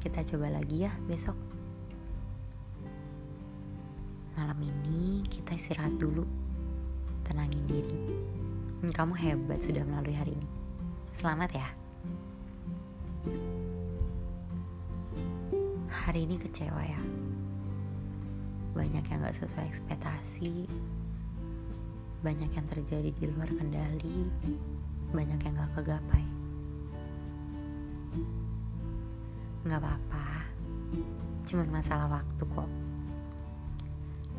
kita coba lagi ya besok. Malam ini kita istirahat dulu, tenangin diri. Kamu hebat sudah melalui hari ini. Selamat ya. Hari ini kecewa ya. Banyak yang gak sesuai ekspektasi. Banyak yang terjadi di luar kendali. Banyak yang gak kegapai. Gak apa-apa. Cuman masalah waktu kok.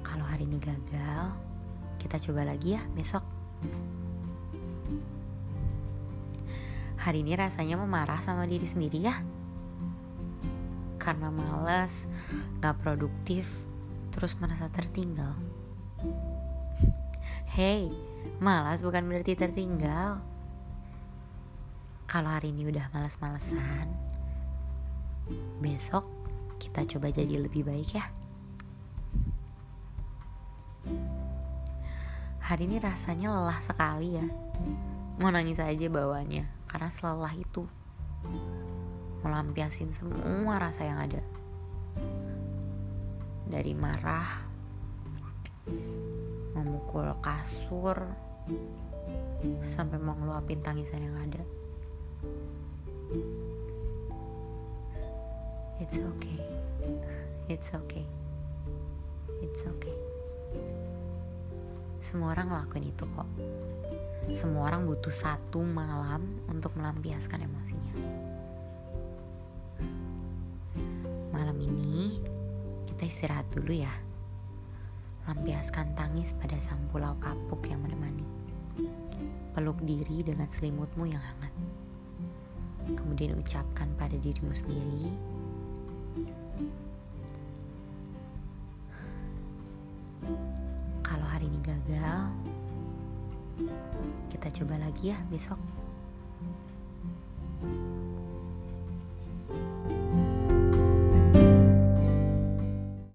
Kalau hari ini gagal, kita coba lagi ya besok. Hari ini rasanya memarah sama diri sendiri ya. Karena males, gak produktif, terus merasa tertinggal. Hey, malas bukan berarti tertinggal. Kalau hari ini udah males-malesan, besok kita coba jadi lebih baik ya. Hari ini rasanya lelah sekali ya. Mau nangis aja bawahnya karena selelah itu. Melampiasin semua rasa yang ada. Dari marah, memukul kasur, sampai mau tangisan yang ada. It's okay. It's okay. It's okay. Semua orang ngelakuin itu kok. Semua orang butuh satu malam untuk melampiaskan emosinya. Malam ini kita istirahat dulu ya. Lampiaskan tangis pada sang pulau kapuk yang menemani. Peluk diri dengan selimutmu yang hangat. Kemudian ucapkan pada dirimu sendiri, hari ini gagal, kita coba lagi ya besok.